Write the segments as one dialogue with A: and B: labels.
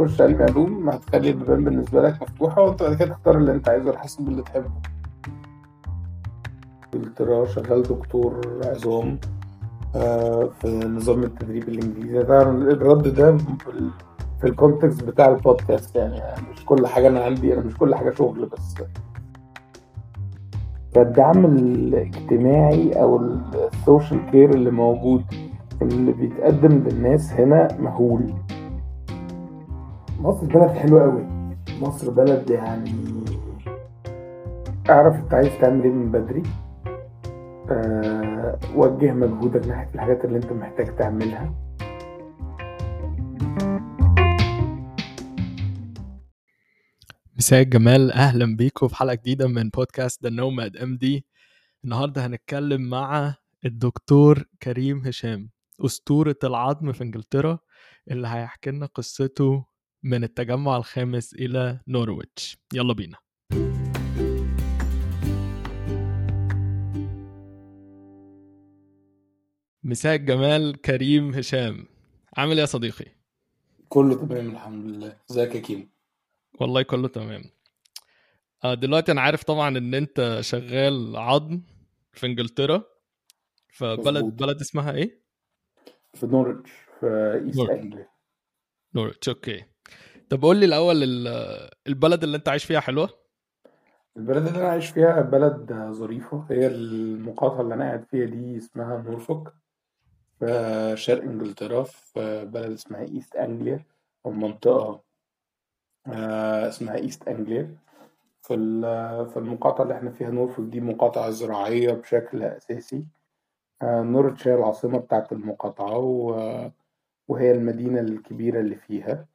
A: هتخش علم علوم هتخلي البيبان بالنسبة لك مفتوحة وانت بعد كده تختار اللي انت عايزه على حسب اللي تحبه. انجلترا شغال دكتور عظام آه، في نظام التدريب الإنجليزي. طبعا الرد ده في- ال context بتاع البودكاست يعني مش كل حاجة أنا عندي أنا مش كل حاجة شغل بس. فالدعم الاجتماعي أو ال social care اللي موجود اللي بيتقدم للناس هنا مهول. مصر بلد حلوة قوي. مصر بلد يعني أعرف أنت عايز تعمل إيه من بدري. أه وجه مجهودك ناحية الحاجات اللي أنت محتاج تعملها.
B: مساء الجمال أهلا بيكم في حلقة جديدة من بودكاست ذا نوماد ام دي النهارده هنتكلم مع الدكتور كريم هشام أسطورة العظم في إنجلترا اللي هيحكي لنا قصته من التجمع الخامس إلى نورويتش. يلا بينا. مساء الجمال كريم هشام. عامل إيه يا صديقي؟
A: كله تمام الحمد لله. إزيك يا كيمو
B: والله كله تمام. آه دلوقتي أنا عارف طبعا إن أنت شغال عظم في إنجلترا. فبلد. بلد اسمها إيه؟
A: في نورتش في ايست
B: نورتش okay. طب قول لي الأول ال- البلد اللي أنت عايش فيها حلوة؟
A: البلد اللي أنا عايش فيها بلد ظريفة. هي المقاطعة اللي أنا قاعد فيها دي اسمها نورفوك. في شرق إنجلترا في بلد اسمها ايست انجليا أو منطقة آه، اسمها ايست انجليا في في المقاطعة اللي إحنا فيها نورفوك دي مقاطعة زراعية بشكل أساسي. آه، نورتش هي العاصمة بتاعت المقاطعة و- وهي المدينة الكبيرة اللي فيها.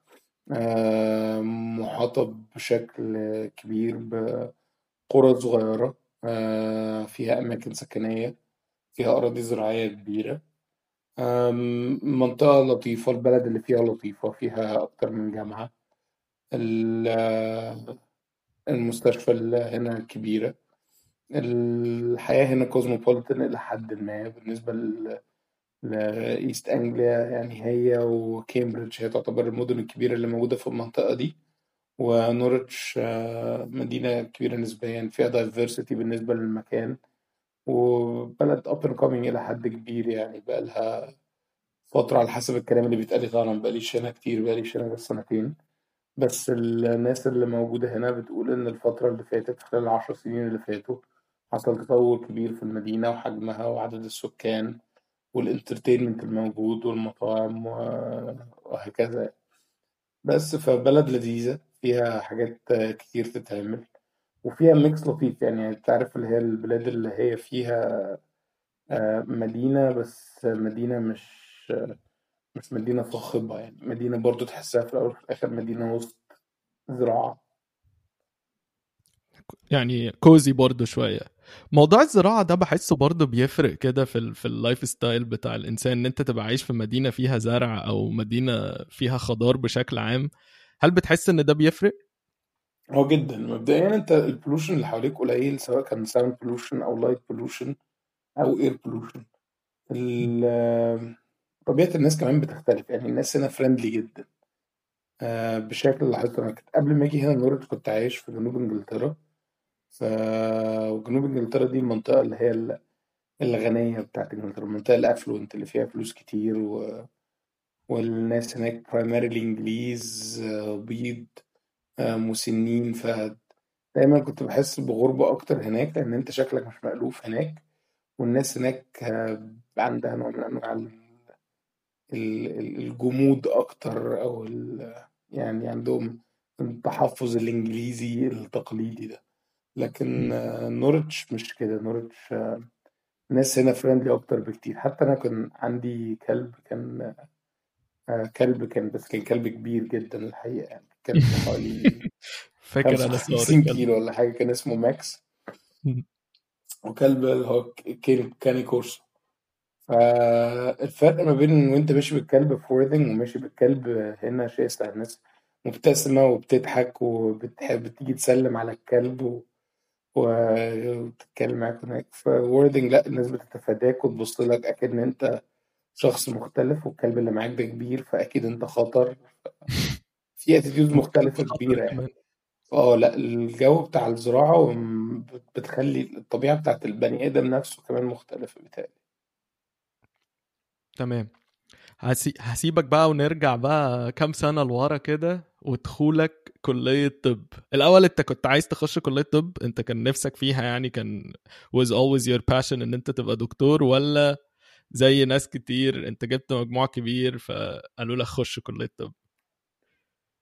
A: محاطة بشكل كبير بقرى صغيرة آه، فيها أماكن سكنية فيها أراضي زراعية كبيرة. منطقة لطيفة البلد اللي فيها لطيفة فيها أكتر من جامعة. ال- المستشفى اللي هنا كبيرة. الحياة هنا cosmopolitan إلى حد ما بالنسبة ل- لإيست أنجليا يعني هي وكامبريدج هي تعتبر المدن الكبيرة اللي موجودة في المنطقة دي. ونورتش آه، مدينة كبيرة نسبيا فيها diversity بالنسبة للمكان. وبلد up and coming إلى حد كبير يعني بقى لها فترة على حسب الكلام اللي بيتقال طبعا بقاليش هنا كتير بقاليش هنا سنتين. بس الناس اللي موجودة هنا بتقول إن الفترة اللي فاتت خلال العشر سنين اللي فاتوا حصل تطور كبير في المدينة وحجمها وعدد السكان. والانترتينمنت الموجود والمطاعم وهكذا. بس فبلد لذيذة فيها حاجات كتير تتعمل وفيها mix لطيف. يعني انت عارف اللي هي البلاد اللي هي فيها آه، مدينة بس مدينة مش مش مدينة صاخبة. يعني مدينة برضو تحسها في الأول وفي الآخر مدينة وسط زراعة.
B: يعني cozy برضو شوية. موضوع الزراعة ده بحسه برضو بيفرق كده في ال في ال lifestyle بتاع الإنسان إن أنت تبقى عايش في مدينة فيها زرع أو مدينة فيها خضار بشكل عام. هل بتحس إن ده بيفرق؟
A: هو جدا. مبدئيا أنت ال pollution اللي حواليك قليل سواء كان sound pollution أو light pollution أو air pollution طبيعة الناس كمان بتختلف. يعني الناس هنا friendly جدا. آه، بشكل لاحظته أنا كنت قبل ما أجي هنا نورتش كنت عايش في جنوب إنجلترا. ف وجنوب إنجلترا دي المنطقة اللي هي ال- الغنية بتاعت إنجلترا المنطقة ال affluent اللي فيها فلوس كتير و... والناس هناك primarily إنجليز آه، بيض مسنين فدايما كنت بحس بغربة أكتر هناك لأن أنت شكلك مش مألوف هناك والناس هناك عندها نوع من ال- الجمود أكتر أو ال... يعني عندهم التحفظ الإنجليزي التقليدي ده. لكن نورتش مش كده. نورتش الناس هنا friendly أكتر بكتير. حتى أنا كان عندي كلب كان آه، كلب كان بس كان كلب كبير جدا الحقيقة يعني. كلب حوالي
B: فاكر أنا صور الكلب 55
A: كيلو ولا حاجة. كان اسمه ماكس. وكلب اللي هو Cane Corso فالفرق ما بين وأنت ماشي بالكلب في Worthing وماشي بالكلب هنا شاسع. الناس مبتسمة وبتضحك وبتحب تيجي تسلم على الكلب و... وتتكلم معاك هناك. في Worthing لا الناس بتتفاداك وتبص لك أكن أنت شخص مختلف والكلب اللي معاك ده كبير فأكيد أنت خطر. في attitudes مختلفة
B: خطر
A: كبيرة يعني. آه لا الجو بتاع الزراعة وم- بتخلي الطبيعة بتاعت البني آدم نفسه كمان مختلفة بتاعي
B: تمام. هسي... هسيبك بقى ونرجع بقى كام سنة لورا كده ودخولك كلية طب. الأول أنت كنت عايز تخش كلية طب؟ أنت كان نفسك فيها يعني كان was always your passion إن أنت تبقى دكتور ولا زي ناس كتير؟ أنت جبت مجموع كبير فقالوا لك خش كلية طب.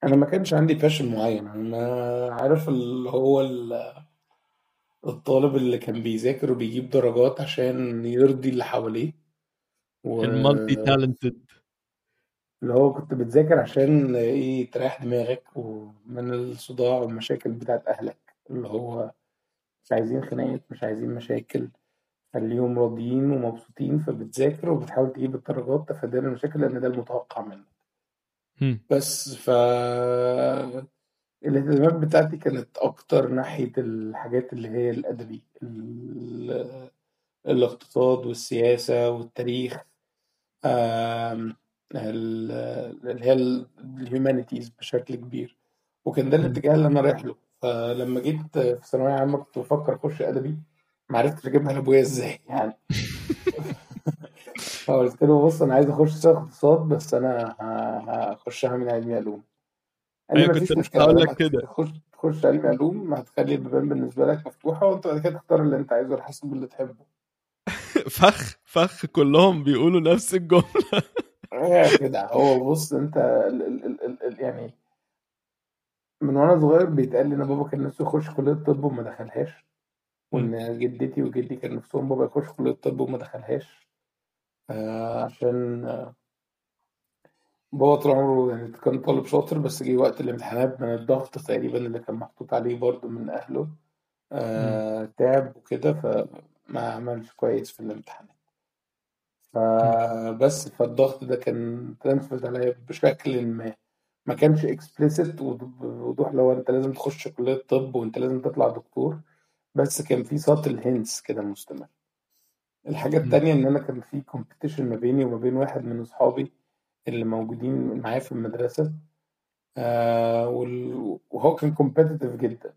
A: أنا ما كانش عندي باشن معين. أنا عارف اللي هو ال- الطالب اللي كان بيذاكر وبيجيب درجات عشان يرضي اللي حواليه.
B: المالتي
A: واللي
B: تالنتد
A: هو كنت بتذاكر عشان إيه تريح دماغك ومن الصداع والمشاكل بتاعت أهلك اللي هو مش عايزين خناقات مش عايزين مشاكل خليهم راضيين ومبسوطين فبتذاكر وبتحاول تجيب الدرجات تفادي المشاكل لأن ده المتوقع منك. بس ف الاهتمامات بتاعتي كانت أكتر ناحية الحاجات اللي هي الأدبي ال- الاقتصاد والسياسة والتاريخ اللي هي الهيومانيتيز بشكل كبير. وكان ده الاتجاه اللي أنا رايح له. فلما جيت في ثانوية عامة كنت بفكر أخش أدبي. معرفتش أجيبها لأبويا إزاي يعني. فقلت له بص أنا عايز أخش اقتصاد بس أنا ه- هخشها من علمي علوم. قال لي
B: أيوة كنت لسه هقول لك كده.
A: تخش تخش علمي علوم هتخلي البيبان بالنسبة لك مفتوحة وأنت بعد كده تختار اللي أنت عايزه على حسب اللي تحبه.
B: فخ فخ كلهم بيقولوا نفس الجملة.
A: يا كده هو بص أنت ال ال ال ال ال يعني من وأنا صغير بيتقال لي إن بابا كان نفسه يخش كلية طب وما دخلهاش. وإن جدتي وجدي كان نفسهم بابا يخش كلية طب وما دخلهاش آه عشان آه، بابا طول عمره يعني كان طالب شاطر بس جه وقت الامتحانات من الضغط تقريبا اللي كان محطوط عليه برضه من أهله
B: مم.
A: آه تعب وكده فما عملش كويس في الامتحانات. فبس فالضغط ده كان transferred عليا بشكل ما. ما كانش explicit بوضوح لو أنت لازم تخش كلية طب وأنت لازم تطلع دكتور بس كان في subtle hints كده مستمر. الحاجة
B: مم.
A: التانية إن أنا كان في competition ما بيني وما بين واحد من أصحابي اللي موجودين معايا في المدرسة آه وهو كان competitive جدا.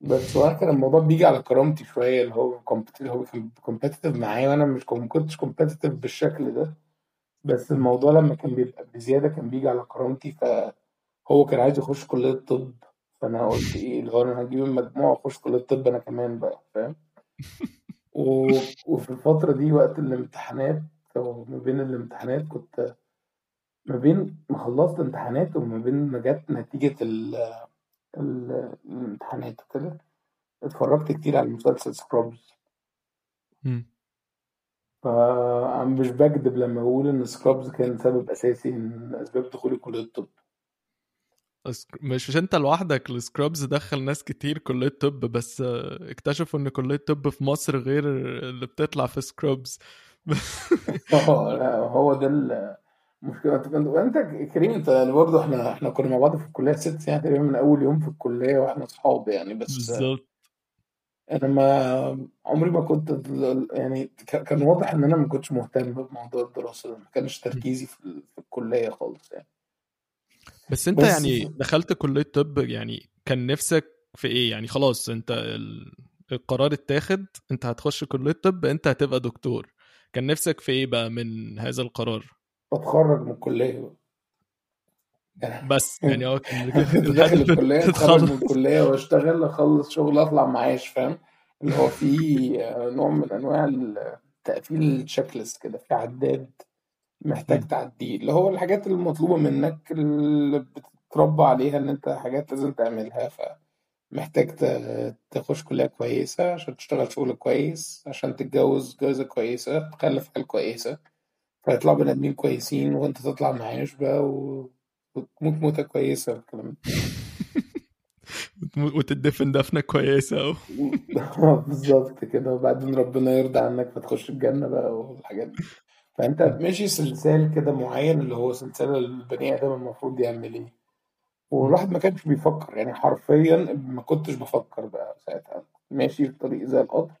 A: بس وأنا كان الموضوع بيجي على كرامتي شوية اللي هو competitive- هو كان competitive معايا وأنا مش ما كنتش competitive بالشكل ده بس. الموضوع لما كان بيبقى بزيادة كان بيجي على كرامتي فهو كان عايز يخش كلية طب فأنا قلت إيه اللي هو أنا هجيب المجموع وأخش كلية طب أنا كمان بقى فاهم و... وفي الفترة دي وقت الامتحانات أو ما بين الامتحانات كنت ما بين ما خلصت امتحانات وما بين ما جت نتيجة ال... ال... الامتحانات وكده. اتفرجت كتير على مسلسل Scrubs
B: مم.
A: فأنا مش بكدب لما بقول إن Scrubs كان سبب أساسي من أسباب دخولي كلية الطب.
B: مش مش أنت لوحدك ال Scrubs دخل ناس كتير كلية طب بس آه، اكتشفوا إن كلية طب في مصر غير اللي بتطلع في سكرابز
A: آه لا هو ده المشكلة أنت كنت وأنت كريم أنت يعني برضه إحنا إحنا كنا مع بعض في الكلية ست سنين تقريبا من أول يوم في الكلية وإحنا أصحاب يعني بس
B: بالظبط.
A: أنا ما عمري ما كنت يعني ك- كان واضح إن أنا ما كنتش مهتم بموضوع الدراسة ده ما كانش تركيزي في, ال- في الكلية خالص يعني.
B: بس انت
A: بس
B: يعني دخلت كلية طب يعني كان نفسك في إيه؟ يعني خلاص انت ال- القرار اتاخد انت هتخش كلية طب انت هتبقى دكتور. كان نفسك في إيه بقى من هذا القرار؟
A: بتخرج من الكلية بقى. يعني
B: بس يعني هو كان
A: أنا كنت داخل
B: الهدف
A: الكلية اتخرج من الكلية واشتغل اخلص شغل اطلع معاش فاهم اللي هو في نوع من أنواع التقفيل التشيك ليست كده في عداد محتاج. تعديه اللي هو الحاجات المطلوبة منك اللي بتتربى عليها إن أنت حاجات لازم تعملها فمحتاج تخش كلية كويسة عشان تشتغل شغل كويس عشان تتجوز جوازة كويسة تخلف عيال كويسة فيطلعوا بني آدمين كويسين وأنت تطلع معاش بقى و... وتموت موتة كويسة والكلام
B: وتدفن دفنة كويسة أو.
A: بالظبط كده. وبعدين ربنا يرضى عنك فتخش الجنة بقى والحاجات دي. فأنت ماشي سلسال كده معين اللي هو سلسلة البني آدم المفروض يعمل
B: مم.
A: والواحد ما كانش بيفكر يعني حرفيا ما كنتش بفكر بقى ساعتها. ماشي في طريق زي القطر.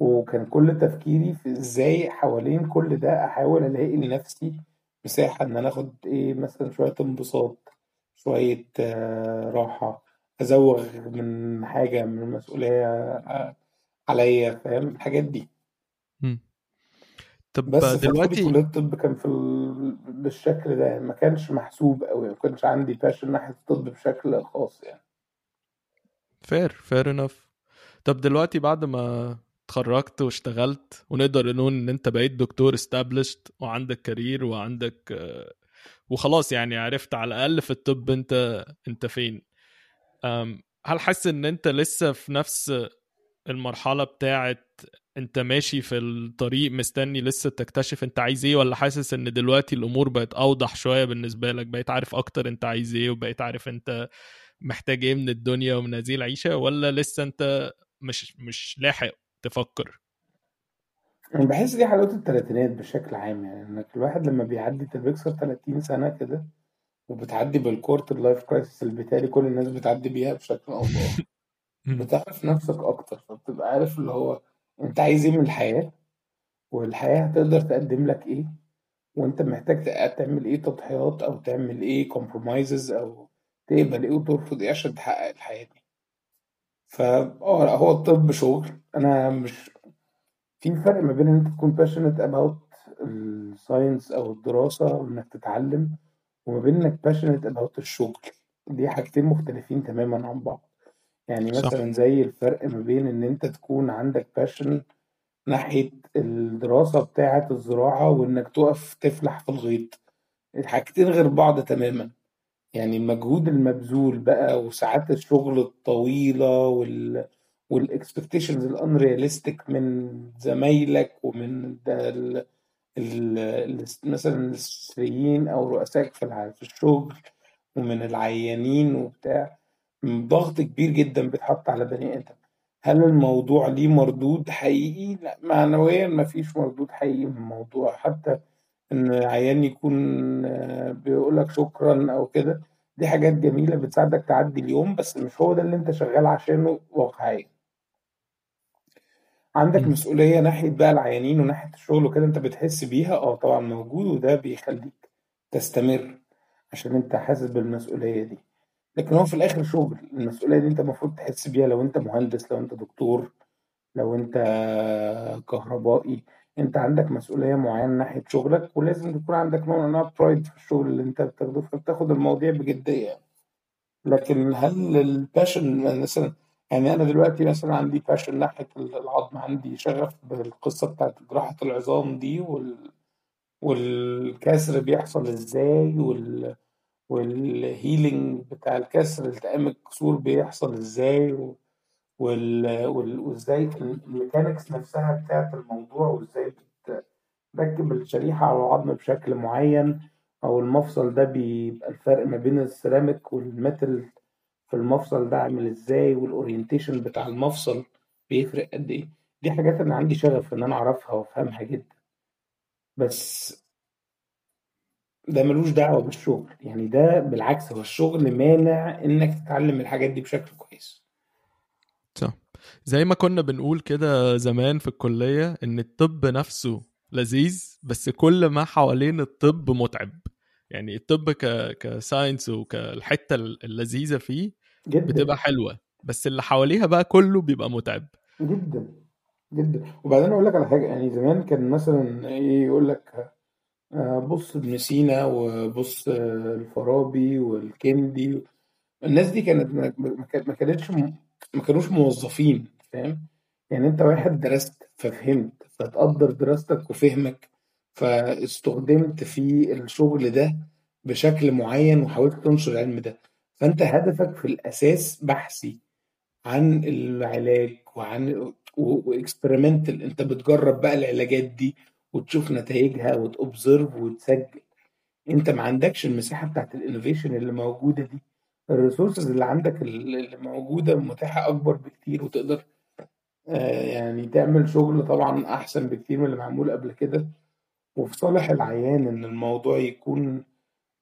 A: وكان كل تفكيري في إزاي حوالين كل ده أحاول ألاقي لنفسي مساحة إن أنا آخد إيه مثلا شوية انبساط شوية آه، راحة أزوغ من حاجة من المسؤولية آه، عليا فاهم؟ الحاجات دي.
B: مم. طب
A: بس
B: دلوقتي
A: كلية الطب كان في ال... بالشكل ده يعني ما كانش محسوب قوي ما كانش عندي باشن ناحية الطب بشكل خاص يعني.
B: fair fair enough طب دلوقتي بعد ما اتخرجت واشتغلت ونقدر نقول إن أنت بقيت دكتور established وعندك career وعندك آه، وخلاص يعني عرفت على الأقل في الطب أنت أنت فين. هل حاسس إن أنت لسه في نفس المرحلة بتاعت أنت ماشي في الطريق مستني لسه تكتشف أنت عايز إيه ولا حاسس إن دلوقتي الأمور بقت أوضح شوية بالنسبة لك؟ بقيت عارف أكتر أنت عايز إيه وبقيت عارف أنت محتاج إيه من الدنيا ومن هذه العيشة ولا لسه أنت مش مش لاحق؟ تفكر.
A: أنا بحس دي حلاوة التلاتينات بشكل عام يعني إنك الواحد لما بيعدي انت بيكسر 30 سنة كده وبتعدي بال quarter life crisis اللي بالتالي كل الناس بتعدي بيها بشكل أو بآخر بتعرف نفسك أكتر فبتبقى عارف اللي هو أنت عايز إيه من الحياة والحياة هتقدر تقدم لك إيه وأنت محتاج تعمل إيه تضحيات أو تعمل إيه compromises أو تقبل إيه وترفض إيه عشان تحقق الحياة دي. فا آه لا، هو الطب شغل. أنا مش في فرق ما بين إن أنت تكون passionate about ال science أو الدراسة وإنك تتعلم وما بين إنك passionate about الشغل. دي حاجتين مختلفين تماما عن بعض. يعني
B: صح.
A: مثلا زي الفرق ما بين إن أنت تكون عندك passion ناحية الدراسة بتاعة الزراعة وإنك تقف تفلح في الغيط. الحاجتين غير بعض تماما. يعني المجهود المبذول بقى وساعات الشغل الطويلة وال وال expectations ال unrealistic من زمايلك ومن. مثلا السريين أو رؤسائك في في الشغل ومن العيانين وبتاع ضغط كبير جدا بيتحط على بني آدم هل الموضوع ليه مردود حقيقي؟ لا معنويا مفيش مردود حقيقي من الموضوع حتى إن عيان يكون آه، بيقولك شكرا أو كده. دي حاجات جميلة بتساعدك تعدي اليوم بس مش هو ده اللي أنت شغال عشانه واقعيا. عندك. مسؤولية ناحية بقى العيانين وناحية الشغل وكده أنت بتحس بيها؟ آه طبعا موجود وده بيخليك تستمر عشان أنت حاسس بالمسؤولية دي. لكن هو في الآخر شغل المسؤولية دي أنت المفروض تحس بيها لو أنت مهندس لو أنت دكتور لو أنت كهربائي. انت عندك مسؤولية معينة ناحية شغلك ولازم تكون عندك نوع من أنواع pride في الشغل اللي انت بتاخده فبتاخد المواضيع بجدية لكن هل ال passion مثلا يعني أنا دلوقتي مثلا عندي passion ناحية العظم عندي شغف بالقصة بتاعت جراحة العظام دي وال... والكسر بيحصل إزاي وال... وال healing بتاع الكسر التئام الكسور بيحصل إزاي و... وازاي ال mechanics نفسها بتاعت الموضوع وازاي بتركب الشريحة على العظم بشكل معين أو المفصل ده بيبقى الفرق ما بين ال ceramic وال metal في المفصل ده عامل إزاي وال orientation بتاع المفصل بيفرق قد إيه. دي حاجات أنا عندي شغف إن أنا أعرفها وأفهمها جدا. بس ده ملوش دعوة بالشغل. يعني ده بالعكس هو الشغل مانع إنك تتعلم الحاجات دي بشكل كويس.
B: صح زي ما كنا بنقول كده زمان في الكلية إن الطب نفسه لذيذ بس كل ما حوالين الطب متعب. يعني الطب ك كساينس وكالحتة اللذيذة فيه
A: جدا.
B: بتبقى حلوة بس اللي حواليها بقى كله بيبقى متعب.
A: جدا. جدا. وبعدين أقول لك على حاجة يعني زمان كان مثلا إيه يقول لك آه، بص ابن سينا وبص آه، الفارابي والكندي. الناس دي كانت ما ما كانت- ما كانتش ما كانوش موظفين فاهم؟ يعني انت واحد درست ففهمت فتقدر دراستك وفهمك فاستخدمت في الشغل ده بشكل معين وحاولت تنشر العلم ده. فانت هدفك في الأساس بحثي عن العلاج وعن و experimental انت بتجرب بقى العلاجات دي وتشوف نتائجها وت observe وتسجل. انت ما عندكش المساحة بتاعت ال innovation اللي موجودة دي. ال resources اللي عندك اللي موجودة متاحة أكبر بكتير وتقدر آه، يعني تعمل شغل طبعا أحسن بكتير من اللي معمول قبل كده. وفي صالح العيان إن الموضوع يكون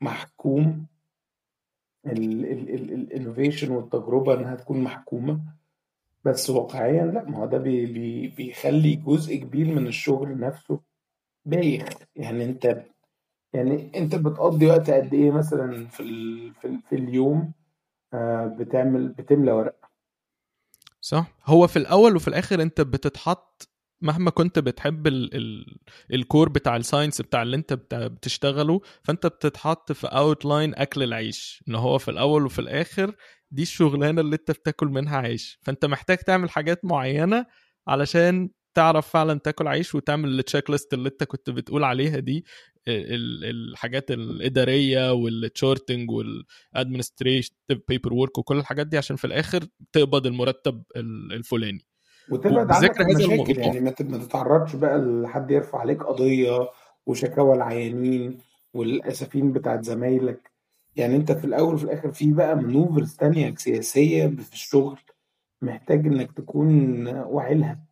A: محكوم ال innovation والتجربة إنها تكون محكومة. بس واقعيا لا ما هو ده بي بي بيخلي جزء كبير من الشغل نفسه بايخ. يعني أنت يعني أنت بتقضي وقت قد إيه مثلا في. في, ال... في اليوم؟ بتعمل بتملى ورق.
B: صح. هو في الأول وفي الآخر أنت بتتحط مهما كنت بتحب ال ال ال core بتاع ال science بتاع اللي أنت بتشتغله فأنت بتتحط في outline أكل العيش. إن هو في الأول وفي الآخر دي الشغلانة اللي أنت بتاكل منها عيش. فأنت محتاج تعمل حاجات معينة علشان تعرف فعلا تاكل عيش وتعمل ال checklist اللي أنت كنت بتقول عليها دي. الحاجات الإدارية وال charting وال administrative paperwork وكل الحاجات دي عشان في الآخر تقبض المرتب الفلاني.
A: وتبعد عنك المشاكل يعني ما تتعرضش بقى لحد يرفع عليك قضية وشكاوى العيانين والأسفين بتاعت زمايلك. يعني أنت في الأول وفي الآخر في بقى منوفرز تانية سياسية في الشغل محتاج إنك تكون واعي لها.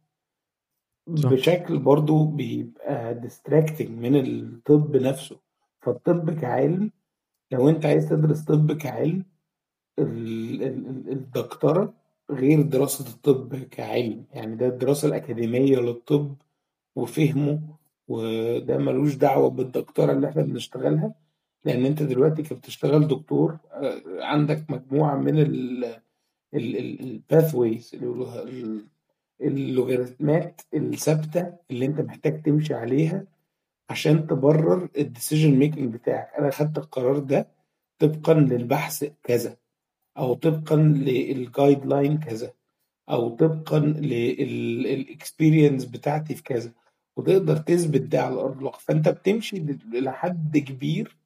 A: بشكل برضو بيبقى ديستراكتنج من الطب نفسه. فالطب كعلم لو انت عايز تدرس طب كعلم الدكتورة غير دراسة الطب كعلم. يعني ده الدراسة الأكاديمية للطب وفهمه وده ملوش دعوة بالدكتورة اللي إحنا بنشتغلها. لأن أنت دلوقتي كبتشتغل دكتور عندك مجموعة من ال pathways اللوغاريتمات الثابتة اللي انت محتاج تمشي عليها عشان تبرر ال decision making بتاعك. أنا خدت القرار ده طبقا للبحث كذا أو طبقا لل guideline كذا أو طبقا لل experience بتاعتي في كذا وتقدر تثبت ده على أرض الواقع. فأنت بتمشي لحد كبير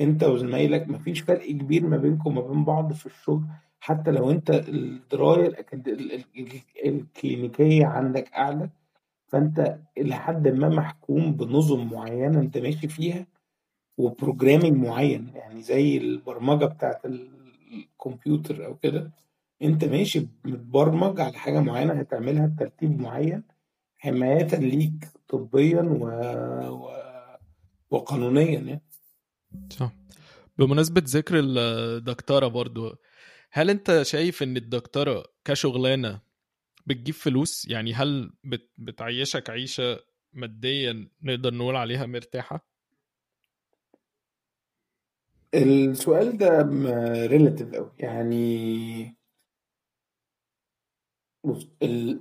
A: أنت وزمايلك مفيش فرق كبير ما بينكم وما بين بعض في الشغل. حتى لو انت الدرايه ال clinical ية عندك اعلى فانت إلى حد ما محكوم بنظم معينة انت ماشي فيها وبروجرامينج معين يعني زي البرمجة بتاعت الكمبيوتر أو كده انت ماشي متبرمج على حاجة معينة هتعملها بترتيب معين حماية ليك طبيا و... و... وقانونيا يعني.
B: صح. بمناسبة ذكر الدكتورة برضو هل انت شايف ان الدكتورة كشغلانة بتجيب فلوس؟ يعني هل بت بتعيشك عيشة ماديا نقدر نقول عليها مرتاحة؟
A: السؤال ده ريلاتيف قوي يعني بص ال...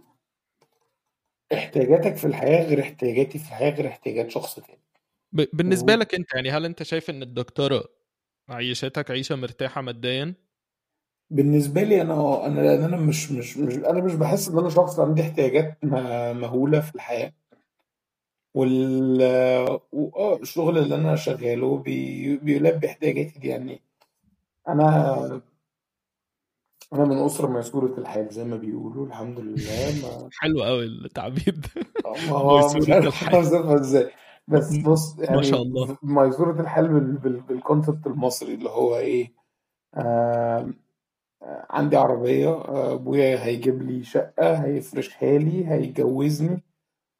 A: احتياجاتك في الحياة غير احتياجاتي في الحياة غير احتياجات شخص تاني.
B: ب... بالنسبة و... لك انت يعني هل انت شايف ان الدكتورة عيشتك عيشة مرتاحة ماديا؟
A: بالنسبة لي أنا أنا أنا مش مش مش أنا مش باحس إن أنا شخص عندي احتياجات مهولة في الحياة. وال وآه الشغل اللي أنا شغاله بي بيلبي احتياجاتي دي. يعني أنا أنا من أسرة ميسورة الحال زي ما بيقولوا الحمد لله. ما
B: حلو أوي التعبير ده.
A: ما هو مش عارف أوصفها إزاي بس بُص يعني
B: ما شاء الله.
A: ميسورة الحال بال بال بالconcept المصري اللي هو إيه آمم عندي عربية أبويا هيجيب لي شقة هيفرشها لي هيجوزني.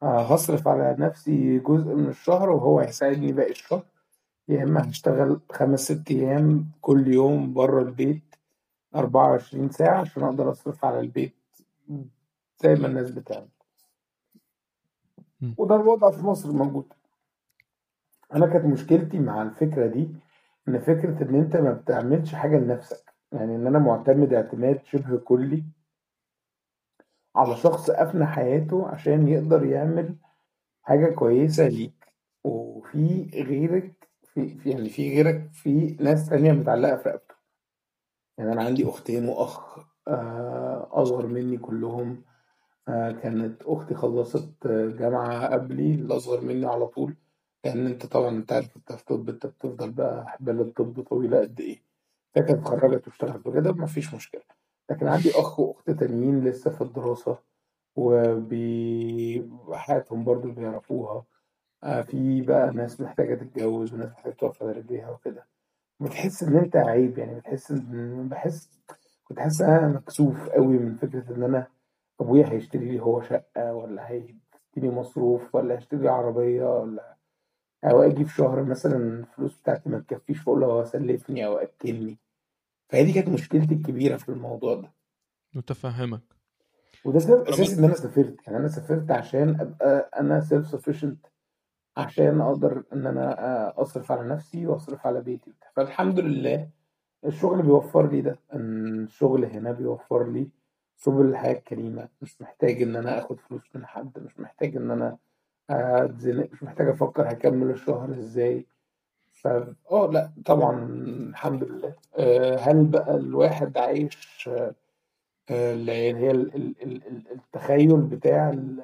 A: هصرف على نفسي جزء من الشهر وهو هيساعدني باقي الشهر. يا إما هشتغل خمس ست أيام كل يوم بره البيت أربعة وعشرين ساعة عشان أقدر أصرف على البيت زي ما الناس بتعمل. وده الوضع في مصر موجود أنا كانت مشكلتي مع الفكرة دي إن فكرة إن أنت ما بتعملش حاجة لنفسك. يعني إن أنا معتمد اعتماد شبه كلي على شخص أفنى حياته عشان يقدر يعمل حاجة كويسة ليك. وفي غيرك في, في يعني في غيرك في ناس تانية متعلقة في رقبته. يعني أنا عندي أختين وأخ آه، أصغر مني كلهم آه، كانت أختي خلصت جامعة قبلي الأصغر مني على طول. لأن أنت طبعا أنت عارف أنت في طب أنت بتفضل بقى حبال الطب طويلة قد إيه. فكانت اتخرجت واشتغلت وكده مفيش مشكلة. لكن عندي أخ وأخت تانيين لسه في الدراسة وحياتهم برضو بيعرفوها. آه، في بقى ناس محتاجة تتجوز وناس محتاجة تقف على رجليها وكده. بتحس إن أنت عيب يعني بتحس إن بحس كنت حاسس إن أنا مكسوف قوي من فكرة إن أنا أبويا هيشتري لي هو شقة ولا هيديني مصروف ولا هيشتري لي عربية ولا أو أجي في شهر مثلا الفلوس بتاعتي ما تكفيش فأقول له هو سلفني أو أكلني. فهي دي كانت مشكلتي الكبيرة في الموضوع ده.
B: متفهمك.
A: وده سبب أساسي إن أنا سافرت. يعني أنا سافرت عشان أبقى أنا self-sufficient عشان أقدر إن أنا آه، أصرف على نفسي وأصرف على بيتي فالحمد لله الشغل بيوفر لي ده. الشغل هنا بيوفر لي سبل الحياة الكريمة. مش محتاج إن أنا آخد فلوس من حد مش محتاج إن أنا أتزنق مش محتاج أفكر هكمل الشهر إزاي. ف آه لأ طبعًا الحمد لله. آآ هل بقى الواحد عايش آآ اللي هي ال ال ال ال التخيُّل بتاع ال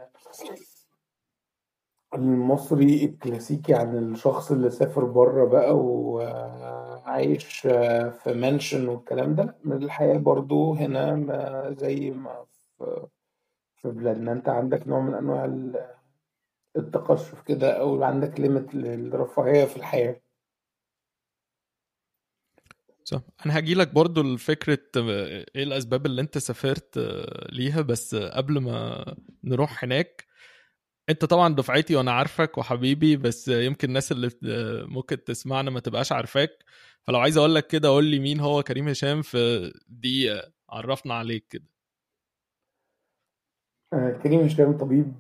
A: المصري الكلاسيكي عن الشخص اللي سافر برّه بقى وعايش في mansion والكلام ده، لأ الحياة برضه هنا ما زي ما في بلادنا. أنت عندك نوع من أنواع التقشُّف كده أو عندك limit للرفاهية في الحياة.
B: صح. أنا هاجي لك برضو لفكرة إيه الأسباب اللي أنت سافرت ليها بس قبل ما نروح هناك. أنت طبعا دفعتي وأنا عارفك وحبيبي بس يمكن الناس اللي ممكن تسمعنا ما تبقاش عارفاك. فلو عايز أقول لك كده قول لي مين هو كريم هشام في دقيقة عرفنا عليك كده.
A: كريم هشام طبيب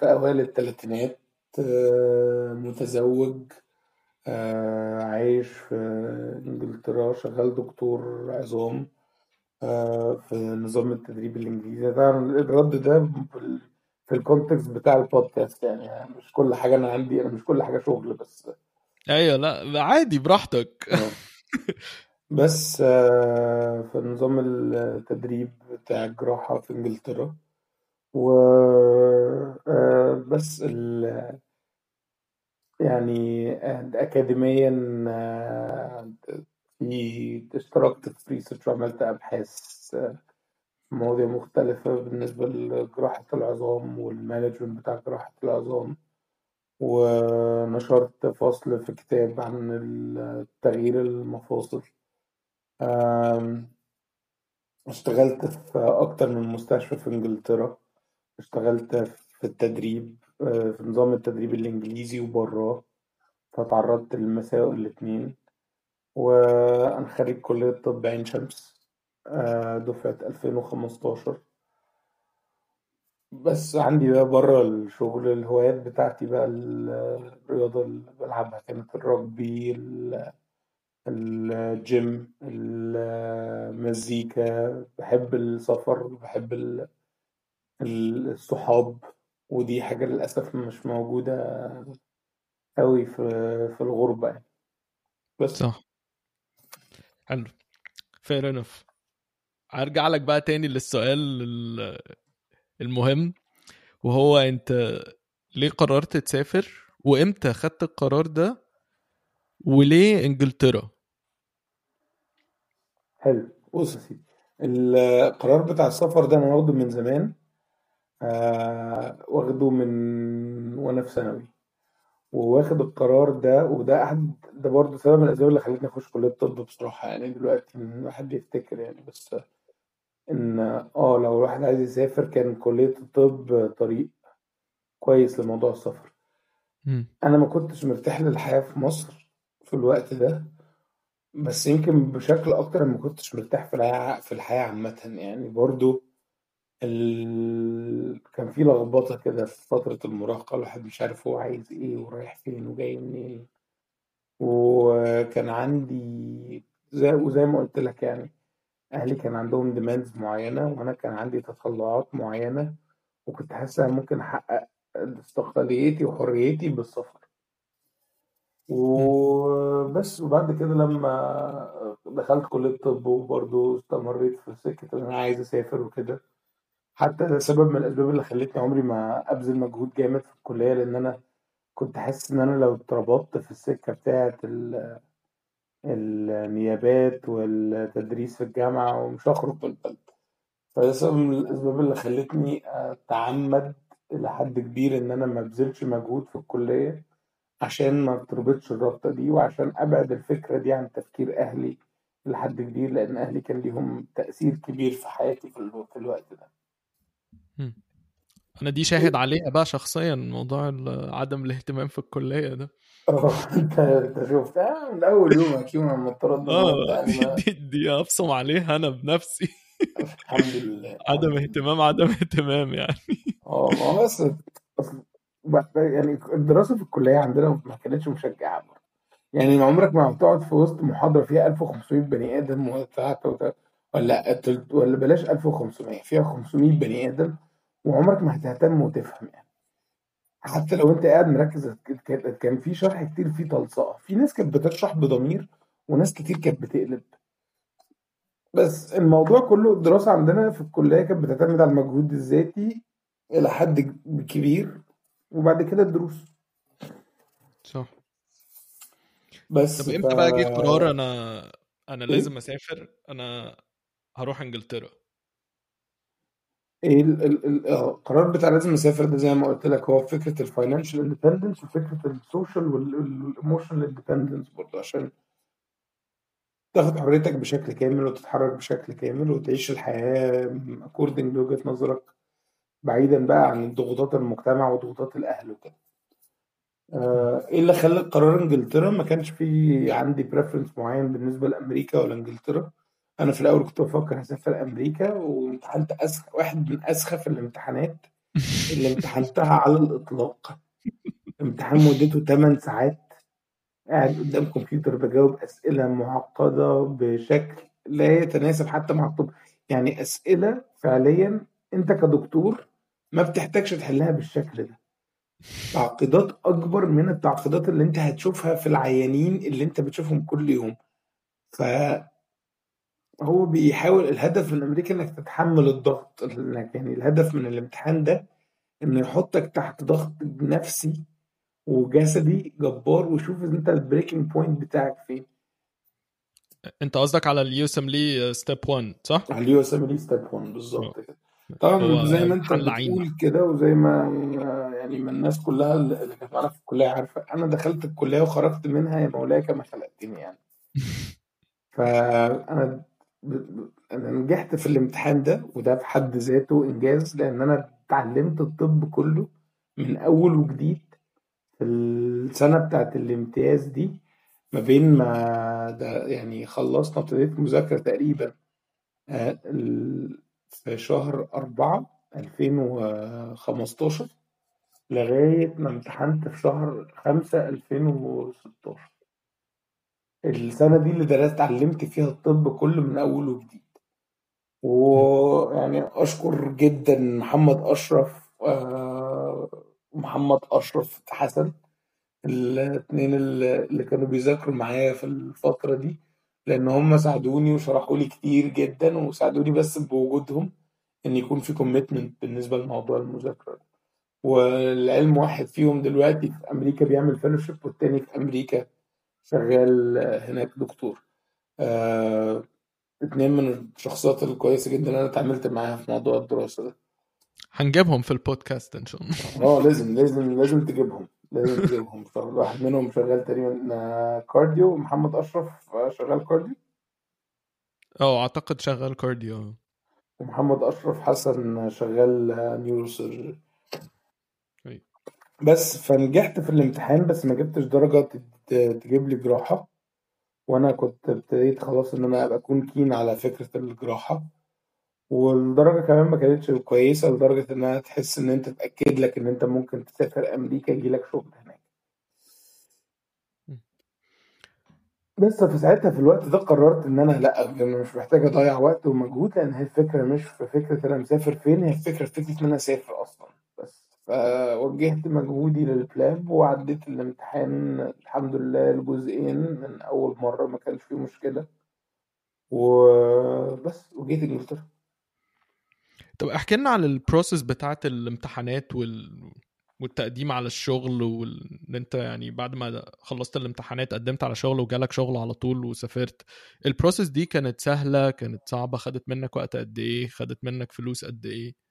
A: في أوائل الثلاثينات متزوج عايش في إنجلترا شغال دكتور عظام في نظام التدريب الإنجليزي. طبعا الرد ده في الكونتكست بتاع البودكاست يعني مش كل حاجة أنا عندي أنا مش كل حاجة شغل بس.
B: أيوه لا عادي براحتك.
A: بس في نظام التدريب بتاع الجراحة في إنجلترا. و بس ال يعني أكاديميا في اشتركت في research وعملت أبحاث في مواضيع مختلفة بالنسبة لجراحة العظام وال management بتاع جراحة العظام. ونشرت فصل في كتاب عن تغيير المفاصل. اشتغلت في أكتر من مستشفى في إنجلترا. اشتغلت في التدريب في نظام التدريب الإنجليزي وبراه فتعرضت للمساوئ الاتنين وأنا خريج كلية طب عين شمس دفعة ألفين وخمستاشر. بس عندي بقى برا الشغل الهوايات بتاعتي بقى الرياضة اللي بلعبها كانت الرجبي الجيم المزيكا بحب السفر بحب الصحاب ودي حاجة للأسف مش موجودة أوي في في الغربة يعني. بس.
B: صح. حلو. Fair enough. هرجع لك بقى تاني للسؤال المهم وهو أنت ليه قررت تسافر؟ وإمتى خدت القرار ده؟ وليه إنجلترا؟
A: حلو. بص يا سيدي القرار بتاع السفر ده أنا واخده من زمان. آه واخده من وأنا في ثانوي. وواخد القرار ده وده أحد ده برضه سبب من الأسباب اللي خلتني أخش كلية الطب بصراحة. يعني دلوقتي الواحد بيفتكر يعني بس إن آه لو الواحد عايز يسافر كان كلية الطب طريق كويس لموضوع السفر. أنا ما كنتش مرتاح للحياة في مصر في الوقت ده بس يمكن بشكل أكتر ما كنتش مرتاح في الحياة في الحياة عامة يعني. برضو ال... كان في لخبطة كده في فترة المراهقة الواحد مش عارف هو عايز إيه ورايح فين وجاي منين. وكان عندي زي وزي ما قلت لك يعني أهلي كان عندهم ديماندز معينة وأنا كان عندي تطلعات معينة وكنت حاسس إن ممكن أحقق استقلاليتي وحريتي بالسفر. وبس وبعد كده لما دخلت كلية طب وبرضه استمريت في سكة إن أنا عايز أسافر وكده حتى ده سبب من الأسباب اللي خلتني عمري ما أبذل مجهود جامد في الكلية لأن أنا كنت حاسس إن أنا لو اتربطت في السكة بتاعة النيابات والتدريس في الجامعة ومش هخرج من البلد. فده سبب من الأسباب اللي خلتني أتعمد إلى حد كبير إن أنا ما أبذلش مجهود في الكلية عشان ما تربطش الرابطة دي وعشان أبعد الفكرة دي عن تفكير أهلي لحد كبير لأن أهلي كان ليهم تأثير كبير في حياتي في الوقت ده.
B: أنا دي شاهد عليها بقى شخصيا موضوع عدم الاهتمام في الكلية ده.
A: أه أنت أنت شفتها من أول يوم أكيد لما ترد
B: آه دي, دي ابصم عليها أنا بنفسي.
A: الحمد لله.
B: عدم اهتمام عدم اهتمام يعني.
A: آه ما هو بس يعني الدراسة في الكلية عندنا ما كانتش مشجعة برضه. يعني عمرك ما بتقعد في وسط محاضرة فيها 1500 بني آدم ولا ولا بلاش 1500 فيها 500 بني آدم. وعمرك ما هتهتم وتفهم يعني. حتى لو انت قاعد مركز كان في شرح كتير فيه تلصيق في ناس كانت بتشرح بضمير وناس كتير كانت بتقلب. بس الموضوع كله الدراسة عندنا في الكلية كانت بتعتمد على المجهود الذاتي إلى حد كبير وبعد كده الدروس.
B: صح.
A: بس
B: طب إمتى بقى جه قرار أنا أنا إيه؟ لازم أسافر؟ أنا هروح إنجلترا.
A: إيه القرار بتاع لازم اسافر ده زي ما قلت لك هو فكرة ال financial independence وفكرة ال social وال emotional independence برضه عشان تاخد حريتك بشكل كامل وتتحرك بشكل كامل وتعيش الحياة according لوجهه نظرك بعيدا بقى عن ضغوطات المجتمع وضغوطات الأهل وكده. آه، إيه اللي خلى قرار إنجلترا؟ ما كانش في عندي preference معين بالنسبة لأمريكا ولا إنجلترا. أنا في الأول كنت بفكر اسافر أمريكا وامتحنت اسخف واحد من أسخف الامتحانات اللي امتحنتها على الإطلاق. امتحان مدته 8 ساعات. قاعد قدام كمبيوتر بجاوب أسئلة معقدة بشكل لا يتناسب حتى مع الطب. يعني أسئلة فعليا أنت كدكتور ما بتحتاجش تحلها بالشكل ده. تعقيدات أكبر من التعقيدات اللي أنت هتشوفها في العيانين اللي أنت بتشوفهم كل يوم. ف هو بيحاول الهدف من أمريكا إنك تتحمل الضغط إنك يعني الهدف من الامتحان ده إنه يحطك تحت ضغط نفسي وجسدي جبار ويشوف إنت ال breaking point بتاعك فين.
B: أنت قصدك على ال USMLE Step 1 صح؟
A: على ال USMLE Step 1 بالظبط كده. طبعا زي ما أنت بتقول كده وزي ما يعني ما الناس كلها اللي كانت معانا في الكلية عارفة أنا دخلت الكلية وخرجت منها يا مولاي كما خلقتني يعني. فأنا أنا نجحت في الامتحان ده وده في حد ذاته إنجاز لأن أنا اتعلمت الطب كله من أول وجديد في السنة بتاعت الامتياز دي ما بين ما ده يعني خلصنا ابتديت مذاكرة تقريبا آه، في شهر أربعة ألفين وخمستاشر لغاية ما امتحنت في شهر خمسة ألفين وستاشر. السنة دي اللي درست اتعلمت فيها الطب كله من أول وجديد. ويعني أشكر جدا محمد أشرف آه، أشرف حسن الاتنين اللي كانوا بيذاكروا معايا في الفترة دي لأن هم ساعدوني وشرحوا لي كتير جدا وساعدوني بس بوجودهم إن يكون في commitment بالنسبة لموضوع المذاكرة والعلم واحد فيهم دلوقتي في أمريكا بيعمل fellowship والتاني في أمريكا شغال هناك دكتور. آه، اتنين من الشخصيات الكويسة جدا اللي أنا اتعاملت معاها في موضوع الدراسة ده.
B: هنجيبهم في البودكاست إن شاء الله.
A: آه لازم لازم لازم تجيبهم لازم تجيبهم. واحد منهم شغال تقريبا cardio محمد أشرف شغال cardio؟
B: آه أعتقد شغال cardio.
A: ومحمد أشرف حسن شغال neurosurgery بس فنجحت في الامتحان بس ما جبتش درجة تجيب لي جراحة وأنا كنت ابتديت خلاص إن أنا أكون keen على فكرة الجراحة. والدرجة كمان ما كانتش كويسة لدرجة إنها تحس إن أنت تأكد لك إن أنت ممكن تسافر أمريكا يجيلك شغل هناك. بس في ساعتها في الوقت ده قررت إن أنا لأ أنا مش محتاج أضيع وقت ومجهود لأن هي الفكرة مش في فكرة أنا مسافر فين هي الفكرة في فكرة إن أنا أسافر أصلا. فوجهت مجهودي للبلاب وعديت الامتحان الحمد لله الجزئين من أول مرة ما كانش فيه مشكلة. وبس وجيت إنجلترا.
B: طب احكي لنا على ال process بتاعت الامتحانات وال... والتقديم على الشغل وان انت يعني بعد ما خلصت الامتحانات قدمت على شغل وجالك شغل على طول وسافرت. ال process دي كانت سهلة كانت صعبة خدت منك وقت قد إيه؟ خدت منك فلوس قد إيه؟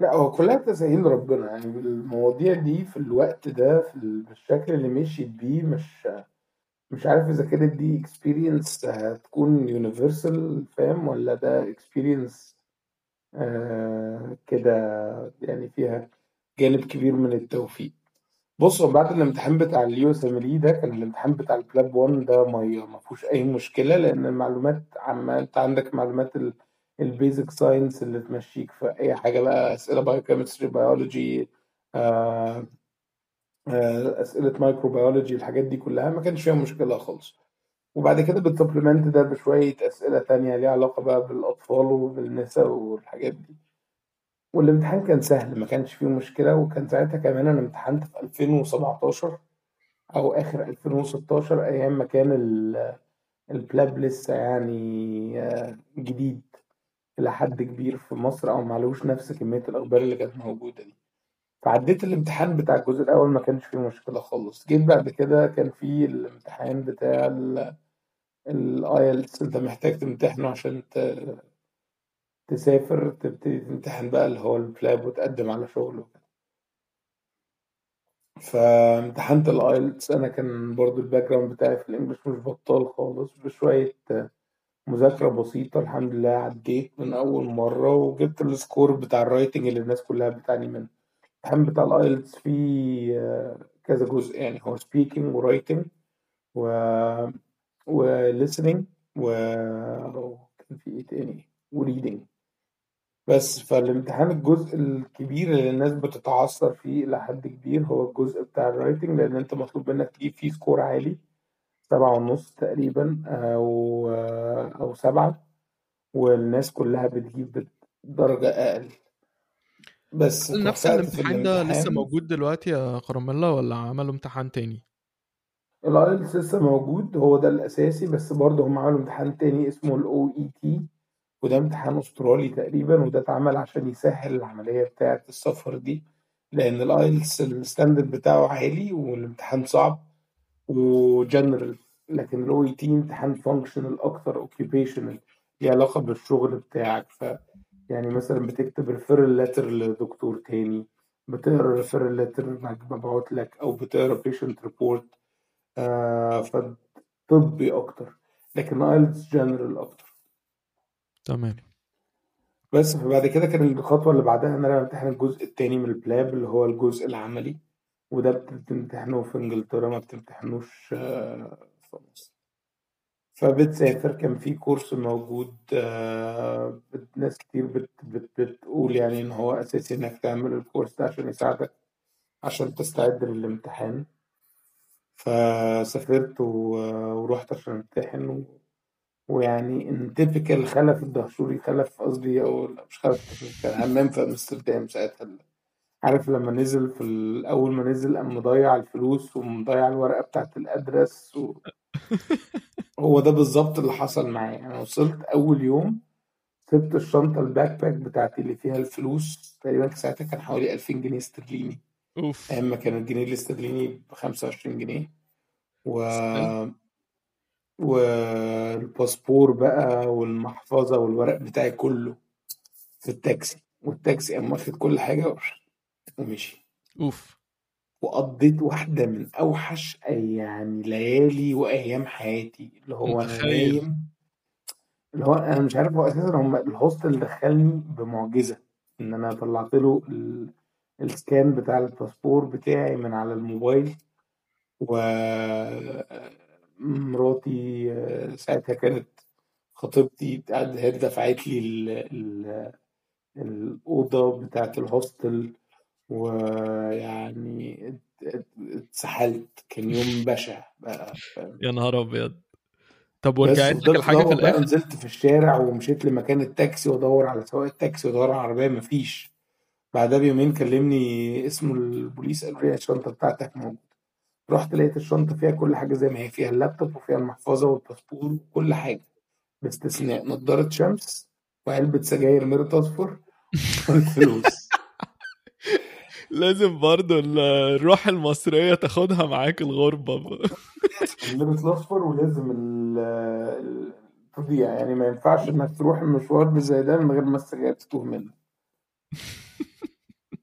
A: لا هو كلها تسهيل ربنا. يعني المواضيع دي في الوقت ده في بالشكل اللي مشيت بيه مش مش عارف إذا كانت دي experience هتكون universal فاهم؟ ولا ده experience آه كده يعني فيها جانب كبير من التوفيق. بص هو بعد الامتحان بتاع ال US ده كان الامتحان بتاع ال PLAB 1 ده ميه ما فيهوش أي مشكلة لأن المعلومات أما أنت عندك معلومات ال basic science اللي تمشيك في أي حاجة بقى أسئلة biochemistry biology آه، آه، أسئلة microbiology الحاجات دي كلها ما كانش فيها مشكلة خالص. وبعد كده بت supplement ده بشوية أسئلة تانية ليها علاقة بقى بالأطفال وبالنساء والحاجات دي. والامتحان كان سهل ما كانش فيه مشكلة وكان ساعتها كمان أنا امتحنت في 2017 أو آخر 2016 أيام ما كان ال- ال PLAB لسه يعني آه، جديد. إلى حد كبير في مصر أو معلوش نفس كمية الأخبار اللي كانت موجودة دي. فعديت الامتحان بتاع الجزء الأول ما كانش فيه مشكلة خالص. جيت بعد كده كان فيه الامتحان بتاع ال IELTS أنت محتاج تمتحنه عشان ت- تسافر تبتدي تمتحن بقى اللي هو ال PLAB وتقدم على شغل وكده. فامتحنت ال IELTS أنا كان برضو ال background بتاعي في ال English مش بطال خالص بشوية مذاكرة بسيطة الحمد لله عديت من أول مرة وجبت ال score بتاع ال writing اللي الناس كلها بتعاني منه. الامتحان بتاع ال IELTS فيه آه، كذا جزء يعني هو speaking و writing و و listening و وكان في إيه تاني؟ و reading. بس فالامتحان الجزء الكبير اللي الناس بتتعثر فيه إلى حد كبير هو الجزء بتاع ال writing لأن أنت مطلوب منك تجيب فيه score عالي. سبعة ونص تقريبا أو أو سبعة والناس كلها بتجيب درجة أقل. بس
B: نفس الامتحان ده لسه موجود دلوقتي يا كراميلا ولا عملوا امتحان تاني؟
A: ال IELTS لسه موجود. هو ده الأساسي بس برضه هم عملوا امتحان تاني اسمه ال OET وده امتحان أسترالي تقريبا وده اتعمل عشان يسهل العملية بتاعة السفر دي لأن ال IELTS ال standard بتاعه عالي والامتحان صعب. وجنرال لكن ال OET امتحان functional أكتر occupational ليه علاقة بالشغل بتاعك. ف يعني مثلا بتكتب referral letter لدكتور تاني بتقرأ referral letter مبعوت لك أو بتقرأ patient report آه فطبي أكتر لكن IELTS general أكتر.
B: تمام.
A: بس فبعد كده كان الخطوة اللي بعدها إن أنا أمتحن الجزء التاني من ال PLAB اللي هو الجزء العملي. وده بتمتحنه في إنجلترا ما بتمتحنوش آه، في مصر فبتسافر كان في كورس موجود آه، ناس كتير بت بت بتقول يعني إن هو أساسي إنك تعمل الكورس ده عشان يساعدك عشان تستعد للامتحان فسافرت ورحت عشان أمتحن. ويعني إن typical خلف الدهشوري خلف قصدي أو مش خلف كان همام في أمستردام ساعتها عارف لما نزل في ال- أول ما نزل قام مضيع الفلوس ومضيع الورقة بتاعت ال address و... هو ده بالظبط اللي حصل معايا. أنا وصلت أول يوم سبت الشنطة ال backpack بتاعتي اللي فيها الفلوس تقريبا ساعتها كان حوالي 2000 جنيه استرليني.
B: أوف.
A: أيام ما كان الجنيه الاسترليني ب 25 جنيه. و والباسبور بقى والمحفظة والورق بتاعي كله في التاكسي. والتاكسي قام واخد كل حاجة ومشي.
B: أوف.
A: وقضيت واحدة من أوحش أي- يعني ليالي وأيام حياتي اللي هو أنا
B: متخيل.
A: نايم. اللي هو أنا مش عارف هو أساسا هم ال hostel دخلني بمعجزة إن أنا طلعت له ال- ال scan بتاع الباسبور بتاعي من على الموبايل ومراتي ساعتها كانت خطيبتي قاعدة هي دفعت لي ال... ال... الأوضة بتاعت ال hostel. ويعني ات- ات- اتسحلت كان يوم بشع بقى
B: يا نهار أبيض. طب ورجعت لك الحاجة في الآخر؟
A: نزلت في الشارع ومشيت لمكان التاكسي وأدور على سواق التاكسي وأدور على العربية مفيش. بعدها بيومين كلمني اسمه البوليس قال لي الشنطة بتاعتك موجودة. رحت لقيت الشنطة فيها كل حاجة زي ما هي فيها اللابتوب وفيها المحفظة والباسبور وكل حاجة باستثناء نضارة شمس وعلبة سجاير ميرت أصفر والفلوس.
B: لازم برضو ال- الروح المصرية تاخدها معاك الغربة.
A: الميرت الأصفر ولازم ال- ال- تضيع يعني ما ينفعش إنك تروح المشوار زي ده من غير ما السجاير تتوه منك.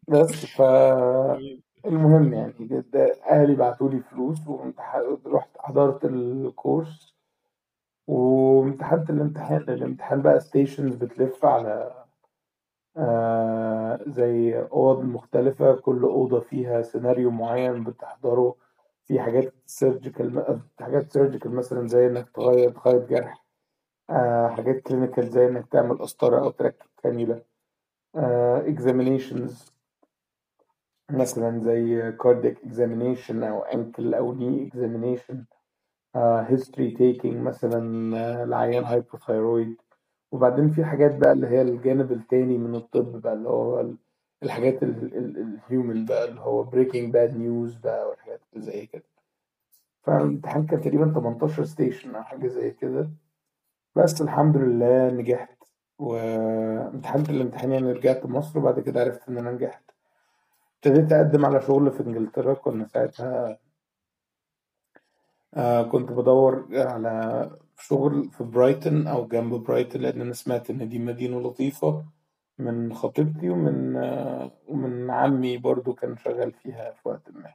A: بس فالمهم يعني ده ده أهلي بعتوا لي فلوس ورحت حضرت الكورس وامتحنت الامتحان. الامتحان بقى stations بتلف على آه زي أوض مختلفة كل أوضة فيها سيناريو معين بتحضره. في حاجات surgical حاجات surgical مثلا زي إنك تغير تخيط جرح. آه حاجات clinical زي إنك تعمل قسطرة أو تركب كانيولا آه examinations مثلا زي examination أو ankle أو knee examination. uh, history taking مثلا uh, لعيان hypothyroid وبعدين في حاجات بقى اللي هي الجانب التاني من الطب بقى اللي هو الحاجات ال human بقى اللي هو breaking bad news بقى والحاجات اللي زي كده. فالامتحان كان تقريبا 18 station أو حاجة زي كده. بس الحمد لله نجحت. وامتحنت الامتحان يعني رجعت مصر وبعد كده عرفت إن أنا نجحت. ابتديت أقدم على شغل في إنجلترا. كنا ساعتها آه كنت بدور على شغل في برايتن أو جنب برايتن لأن أنا سمعت إن دي مدينة لطيفة من خطيبتي ومن ومن عمي برضو كان شغال فيها في وقت ما.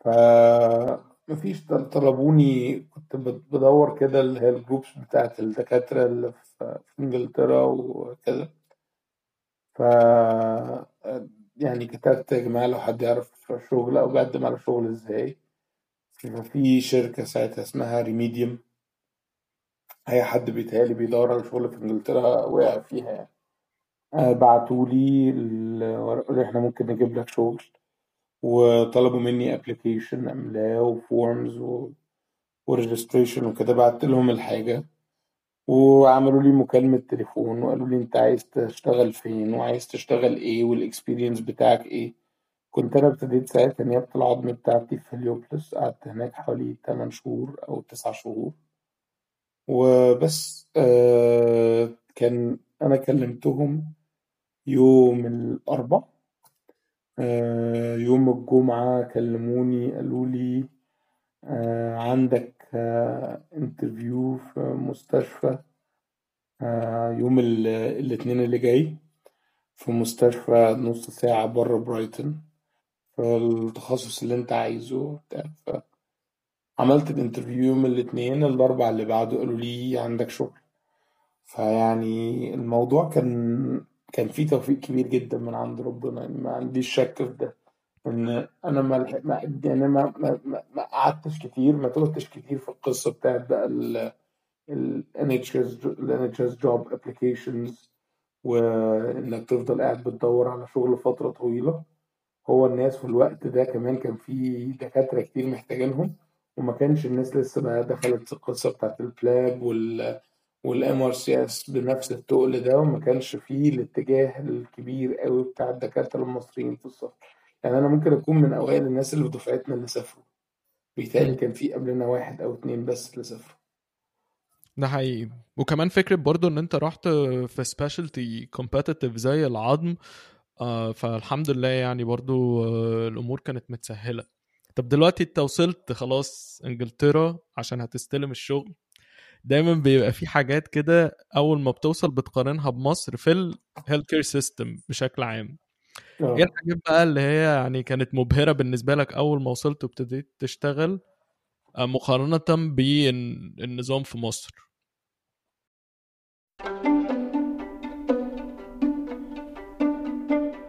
A: فمفيش طلبوني كنت بدور كده اللي هي ال groups بتاعت الدكاترة اللي في إنجلترا وكده. ف يعني كتبت يا جماعة لو حد يعرف شغل أو بقدم على شغل إزاي. في شركة ساعتها اسمها Remedium أي حد بيتهيألي بيدور على شغل في إنجلترا وقع فيها يعني. آه، بعتولي اللي إحنا ممكن نجيب لك شغل. وطلبوا مني application املاه و forms و... و registration وكده. بعت لهم الحاجة. وعملوا لي مكالمة تليفون وقالوا لي أنت عايز تشتغل فين وعايز تشتغل إيه وال experience بتاعك إيه. كنت أنا ابتديت ساعتها نيابة العظم بتاعتي في هليوبلس قعدت هناك حوالي 8 شهور أو 9 شهور. وبس آه كان أنا كلمتهم يوم الاربع آه يوم الجمعة كلموني قالوا لي آه عندك interview في مستشفى يوم الاثنين اللي جاي في مستشفى نص ساعة بره برايتون في التخصص اللي أنت عايزه عملت ال interview يوم الاثنين الاربع اللي بعده قالوا لي عندك شغل. فيعني الموضوع كان كان فيه توفيق كبير جدا من عند ربنا. يعني ما عنديش شك في ده. إن أنا ما ما يعني ما ما, ما قعدتش كتير ما توهتش كتير في القصة بتاعت بقى ال ال NHS ال NHS job applications وإنك تفضل قاعد بتدور على شغل فترة طويلة. هو الناس في الوقت ده كمان كان في دكاترة كتير محتاجينهم. وما كانش الناس لسه بقى دخلت القصة بتاعت ال PLAB وال وال MRCS بنفس التقل ده وما كانش فيه الاتجاه الكبير قوي بتاع الدكاترة المصريين في السفر يعني أنا ممكن أكون من أوائل الناس اللي في دفعتنا اللي سافروا. بيتهيألي كان في قبلنا واحد أو اتنين بس اللي سافروا.
B: ده حقيقي. وكمان فكرة برضو إن أنت رحت في specialty competitive زي العظم آه فالحمد لله يعني برضو آه الأمور كانت متسهلة. طب دلوقتي انت وصلت خلاص انجلترا عشان هتستلم الشغل دايما بيبقى في حاجات كده أول ما بتوصل بتقارنها بمصر في ال healthcare system بشكل عام أوه. إيه الحاجات بقى اللي هي يعني كانت مبهرة بالنسبة لك أول ما وصلت وابتديت تشتغل آه، مقارنة بالنظام في مصر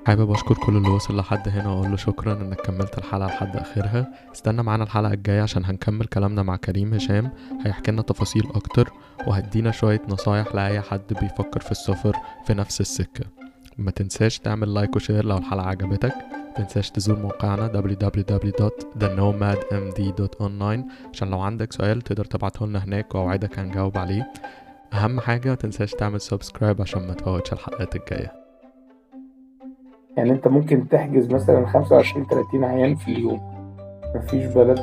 B: حابب أشكر كل اللي وصل لحد هنا وأقول له شكرا إنك كملت الحلقة لحد آخرها. استنى معانا الحلقة الجاية عشان هنكمل كلامنا مع كريم هشام. هيحكي لنا تفاصيل أكتر وهدينا شوية نصايح لأي حد بيفكر في السفر في نفس السكة. ما تنساش تعمل like و share لو الحلقة عجبتك. تنساش تزور موقعنا www.thenomadmd.online عشان لو عندك سؤال تقدر تبعته لنا هناك وأوعدك هنجاوب عليه. أهم حاجة ما تنساش تعمل subscribe عشان ما تفوتش الحلقات الجاية.
A: يعني انت ممكن تحجز مثلا 25 30 عيان في اليوم. مفيش بلد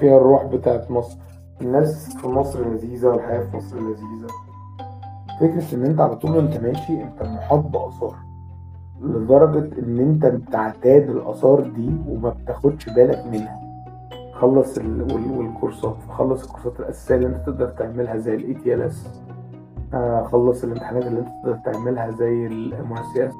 A: فيها الروح بتاعت مصر. الناس في مصر لذيذة والحياة في مصر لذيذة. فكرة إن أنت على طول انت ماشي أنت محاط بآثار. لدرجة إن أنت بتعتاد الآثار دي وما بتاخدش بالك منها. خلص والكورسات. خلص الكورسات الأساسية اللي أنت تقدر تعملها زي ال ATLS خلص الامتحانات اللي أنت تقدر تعملها زي اس